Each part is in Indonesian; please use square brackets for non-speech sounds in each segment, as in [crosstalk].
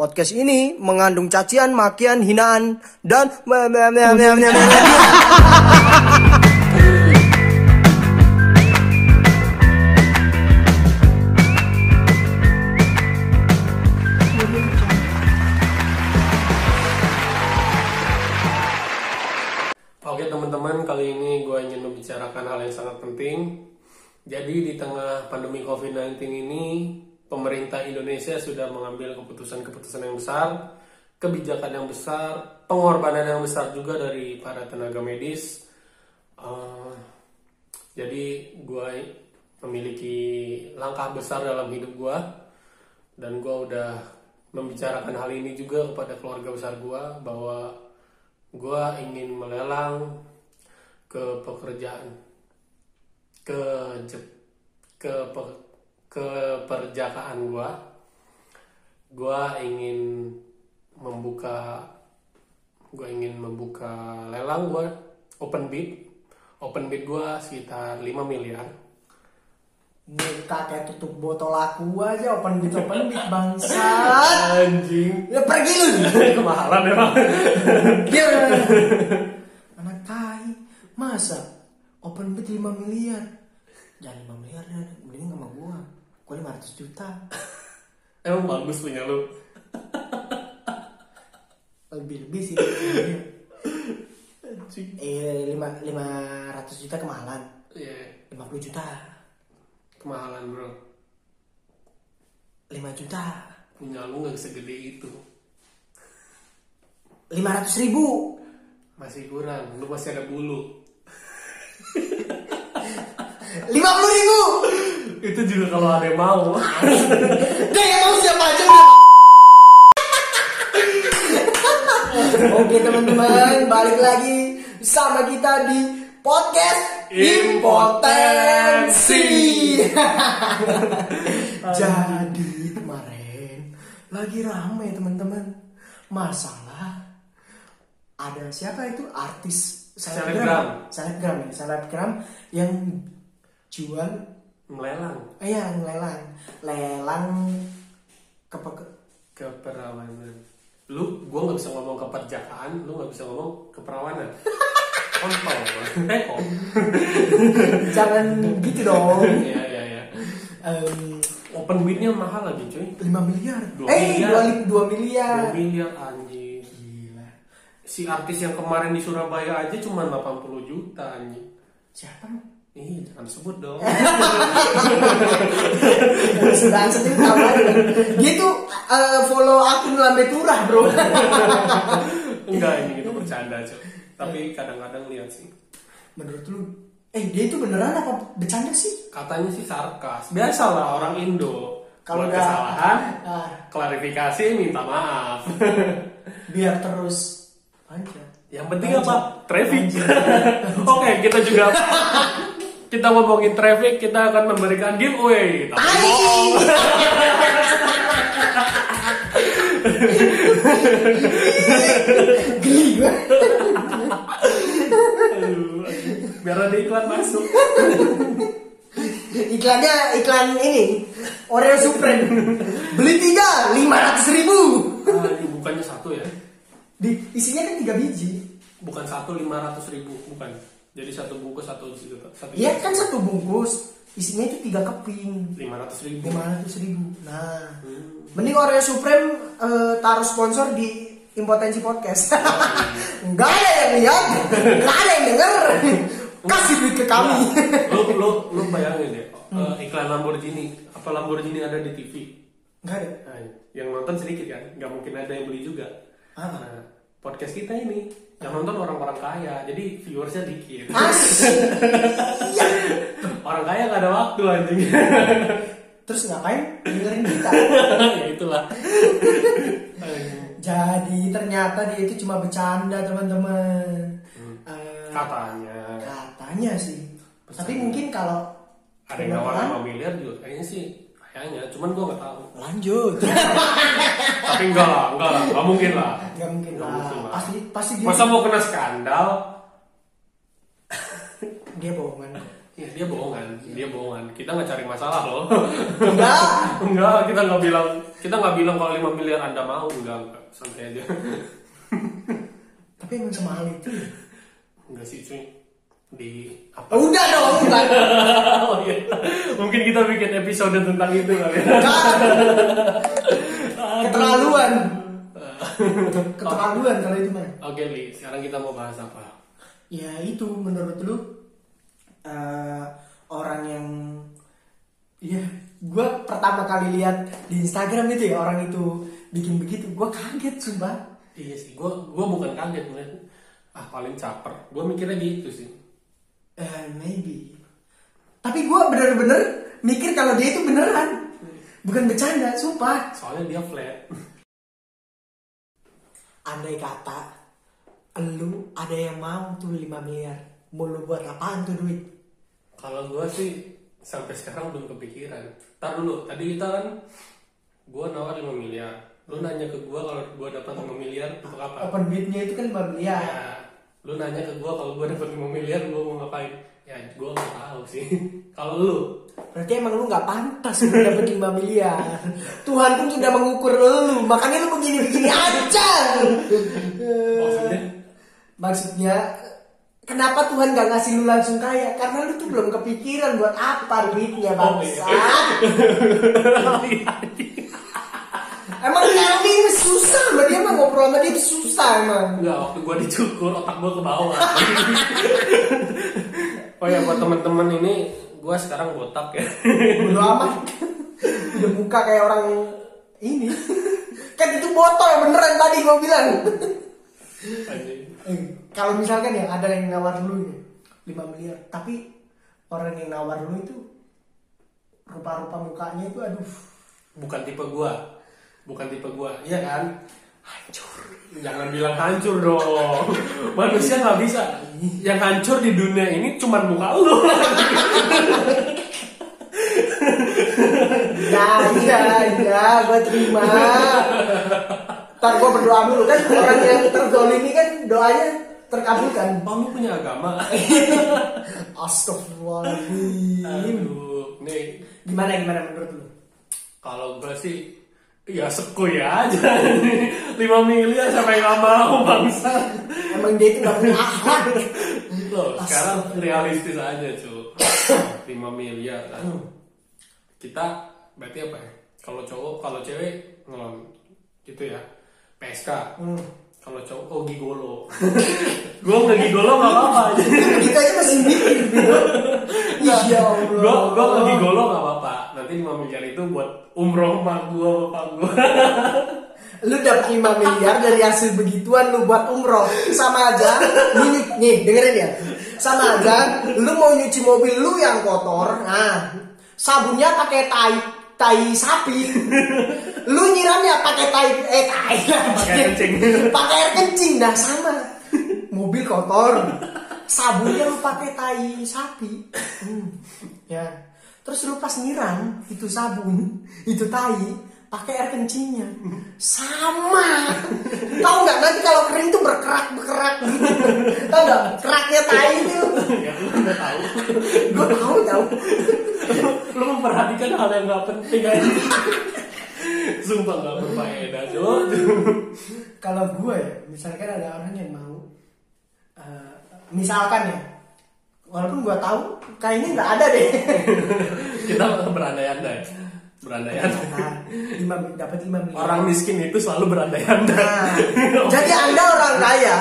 Podcast ini mengandung cacian, makian, hinaan, dan Oke teman-teman, kali ini gue ingin membicarakan hal yang sangat penting. Jadi di tengah pandemi COVID-19 ini, pemerintah Indonesia sudah mengambil keputusan-keputusan yang besar, kebijakan yang besar, pengorbanan yang besar juga dari para tenaga medis. Uh, jadi gue memiliki langkah besar dalam hidup gue, dan gue udah membicarakan hal ini juga kepada keluarga besar gue bahwa gue ingin melelang ke pekerjaan ke je- ke pe- ke perjakaan gue gue ingin membuka gue ingin membuka lelang gue open bid open bid gue sekitar 5 miliar Minta kayak tutup botol aku aja open bit open bit bangsat. [laughs] anjing Ya pergi lu. [laughs] kemahalan emang Dia anak tai masa open bid 5 miliar. Jangan 5 miliar ya, mending sama gua. Gua 500 juta. [laughs] emang bagus punya lu Lebih-lebih sih. eh 5 500 juta kemahalan. Iya, 50 juta. kemahalan bro 5 juta. punya lu nggak segede itu 500 ribu. masih kurang lu masih ada bulu 50 ribu. [laughs] itu juga kalau ada yang mau Dia yang mau siapa aja udah. [laughs] Oke teman-teman, balik lagi sama kita di podcast Impotensi. [laughs] Jadi kemarin lagi rame teman-teman masalah ada siapa itu artis Selebgram. selebgram ya selebgram yang jual melelang? Eh ya lelang lelang ke keperawanan. Lu gua nggak bisa ngomong keperjakaan lu nggak bisa ngomong keperawanan. [laughs] Kontol. Teko [laughs] jangan gitu dong. Iya iya iya. Em, open bidnya mahal lagi cuy. 5 miliar. Dua eh miliar. 2, miliar. 2 miliar anjing. Gila. Si artis yang kemarin di Surabaya aja cuma 80 juta anjing. Siapa Ih, jangan sebut dong. sendiri tahu aja dia tuh eh, follow akun lambe turah bro Enggak, ini itu bercanda, cuy. Tapi kadang-kadang lihat sih. menurut lu eh dia itu beneran apa bercanda sih Katanya sih sarkas. Biasalah orang Indo. Kalau udah- kesalahan, ah, klarifikasi minta maaf. [laughs] biar terus aja Yang penting apa? Traffic. [laughs] Oke, kita juga [laughs] kita ngomongin traffic, kita akan memberikan giveaway. Tapi bohong. geli gue Aduh, biar ada iklan masuk. iklannya iklan ini Oreo Supreme beli tiga lima ratus ribu Ah, ini bukannya satu ya? di isinya kan tiga biji Bukan satu lima ratus ribu, bukan. Jadi satu bungkus satu satu Iya kan satu bungkus isinya itu tiga keping. lima ratus ribu. lima ratus ribu. Nah mending Oreo Supreme eh, taruh sponsor di impotensi podcast. [laughs] Nggak ada yang lihat nggak ada yang denger. [laughs] Kasih duit ke kami. Lu lu lu bayangin deh eh, iklan Lamborghini apa Lamborghini ada di TV nggak ada. Nah, yang nonton sedikit kan nggak mungkin ada yang beli juga. Ah. nah podcast kita ini yang nonton orang-orang kaya jadi viewersnya dikit. Orang kaya nggak ada waktu anjing. Terus ngapain? Dengerin kita. Ya itulah. Jadi ternyata dia itu cuma bercanda teman-teman. Eh, katanya. katanya sih. Tapi mungkin kalau ada yang nawar 5 miliar juga kayaknya sih kayaknya cuman gua nggak tahu lanjut [laughs] tapi enggak lah enggak lah nggak mungkin lah nggak mungkin Nggak lah mungkin lah. pasti pasti dia masa mau kena skandal [laughs] dia bohongan Ya, dia bohongan, dia bohongan. Kita nggak cari masalah loh. Enggak. [laughs] enggak, kita nggak bilang, kita nggak bilang kalau 5 miliar anda mau, enggak, enggak. santai aja. Tapi emang semahal itu. ya? enggak sih cuy. Di apa? Udah dong, enggak. [laughs] oh iya. Mungkin kita bikin episode tentang itu kali ya. Keterlaluan. [laughs] Keterlaluan kalau itu mah. Oke, Li. Sekarang kita mau bahas apa? Ya itu menurut lu eh, orang yang ya gue pertama kali lihat di Instagram itu ya orang itu bikin begitu gue kaget sumpah Iya sih, gua gua bukan kaget ngeliat ah paling caper. Gua mikirnya gitu sih. Eh, maybe tapi gue bener-bener mikir kalau dia itu beneran bukan bercanda sumpah Soalnya dia flat. andai kata lu ada yang mau tuh 5 miliar mau lu buat apaan tuh duit Kalau gua sih sampai sekarang belum kepikiran. Tar dulu, tadi kita kan gua nawar 5 miliar. Lu nanya ke gua kalau gua dapat 5 miliar untuk apa? open bidnya itu kan 5 miliar Ya, lu nanya ke gua kalau gua dapat 5 miliar gua mau ngapain? Ya, gua nggak tahu sih. [laughs] kalau lu, Berarti emang lu nggak pantas untuk dapat 5 miliar. Tuhan pun sudah mengukur lu, makanya lu begini-begini aja. maksudnya Maksudnya, kenapa Tuhan gak ngasih lu langsung kaya? Karena lu tuh belum kepikiran buat apa duitnya Oh, bangsa. iya. [laughs] [laughs] emang ini susah sama dia mah ngobrol sama dia susah emang. Enggak, waktu gua dicukur otak gua ke bawah. oh ya buat teman-teman ini gua sekarang botak ya. Bodo amat. Udah muka kayak orang ini. kan itu botol beneran tadi gua bilang. Eh, kalau misalkan ya ada yang nawar lu ya 5 miliar, tapi orang yang nawar lu itu rupa-rupa mukanya itu aduh Bukan tipe gua. Bukan tipe gua, iya kan? Hancur. Jangan bilang hancur dong. [laughs] Manusia nggak bisa. Yang hancur di dunia ini cuma muka lu. [laughs] ya iya iya gue terima ntar gue berdoa dulu kan orang yang terzolimi kan doanya terkabulkan lu punya agama. [laughs] Astagfirullahaladzim Aduh, nih gimana gimana menurut lu Kalau gue sih ya sekui aja. [laughs] 5 miliar sampai nggak mau bangsa. Emang dia itu gak punya akhlak. Loh, sekarang realistis aja cu. 5 miliar kan kita berarti apa ya? Kalau cowok kalau cewek ngelon. Gitu ya. PSK hmm. kalau cowok oh gigolo [laughs] gue nggak gigolo nggak apa-apa. Aja kita aja masih mikir gitu. Iya gue gigolo nggak apa-apa nanti 5 miliar itu buat umroh mak gue bapak gue [laughs] lu dapat 5 miliar dari hasil begituan lu buat umroh. Sama aja nih, nih dengerin ya. Sama aja lu mau nyuci mobil lu yang kotor nah sabunnya pakai tai tai sapi. Lu nyiramnya pakai tai eh tai [laughs] Pakai air kencing. pakai air kencing dah sama. Mobil kotor sabunnya lu pakai tai sapi. Hmm, ya terus lu pas nyiram itu sabun itu tai pakai air kencingnya. Sama. Tahu nggak? Nanti kalau kering tuh berkerak berkerak gitu. Tahu nggak? Keraknya tai itu. Ya lu nggak tahu. Gue tahu tahu. Lu memperhatikan hal yang nggak penting aja. Sumpah nggak berfaedah Jo. kalau gue ya misalkan ada orang yang mau eh, misalkan ya walaupun gue tahu kayaknya nggak ada deh. [laughs] Kita berandai-andai. Berandai-andai. Nah, lima dapat lima miliar. Orang miskin itu selalu berandai-andai. Nah, jadi anda orang kaya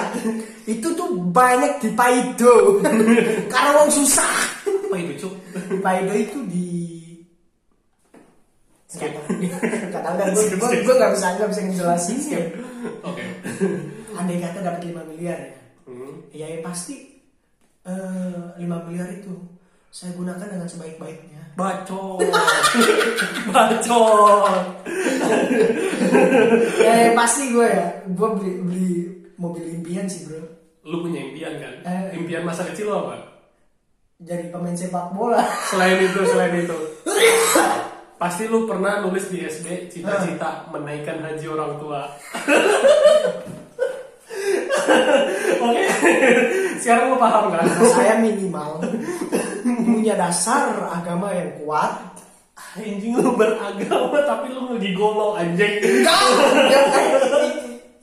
itu tuh banyak di Paido. [laughs] Karena uang susah. apa itu cuk. Di Paido itu di Skip. Gak tau dah, gue gue nggak bisa nggak bisa ngejelasin. oke. Andai kata dapat 5 miliar ya, Hmm. ya, ya pasti eh, 5 miliar itu saya gunakan dengan sebaik-baiknya. bacot [laughs] bacot Ya, ya pasti gue ya, gue beli beli mobil impian sih bro. lu punya impian kan Eh. impian masa kecil lo apa Jadi pemain sepak bola. selain itu selain itu [laughs] pasti lu pernah nulis di SD cita-cita menaikkan haji orang tua [laughs] oke sekarang lu paham kan [laughs] saya minimal punya dasar agama yang kuat Anjing lu beragama tapi lu lagi golong anjing. enggak enggak,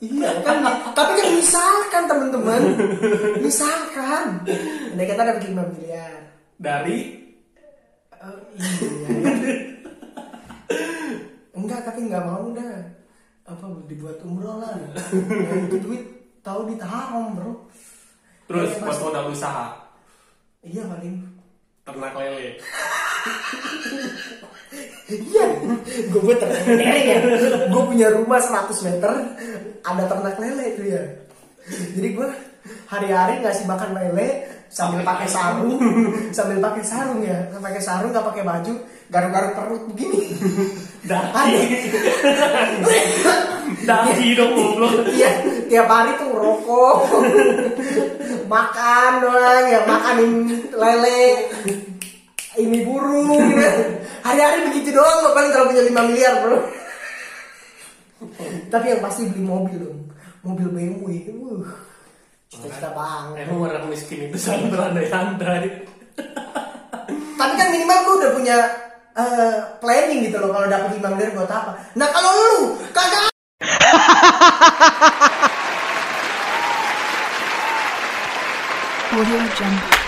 iya kan tapi kan misalkan teman-teman misalkan andai kata dapat 5 miliar Dari Oh, iya. Enggak, tapi nggak mau dah. Apa dibuat umroh lah. Nah, itu duit tahu di haram, Bro. Terus buat Mas. modal usaha Iya paling. ternak lele. Iya, gue buat ternak lele ya. Gue punya rumah 100 meter, ada ternak lele itu ya. Jadi gue hari-hari ngasih makan lele sambil pakai sarung, sambil pakai sarung ya, pakai sarung nggak pakai baju, garuk-garuk perut begini. Daki. Daki dong goblok. Iya, tiap hari tuh rokok, makan doang ya, makanin lele, ini burung, gitu. hari-hari begitu doang lo paling kalau punya 5 miliar bro. Tapi yang pasti beli mobil dong, mobil BMW, uh, cita-cita banget. Emang orang miskin itu sangat berandai-andai. Tapi kan minimal gue udah punya eh, planning gitu loh kalau dapet 5 miliar buat apa. Nah kalau lu kagak Audio Jungle.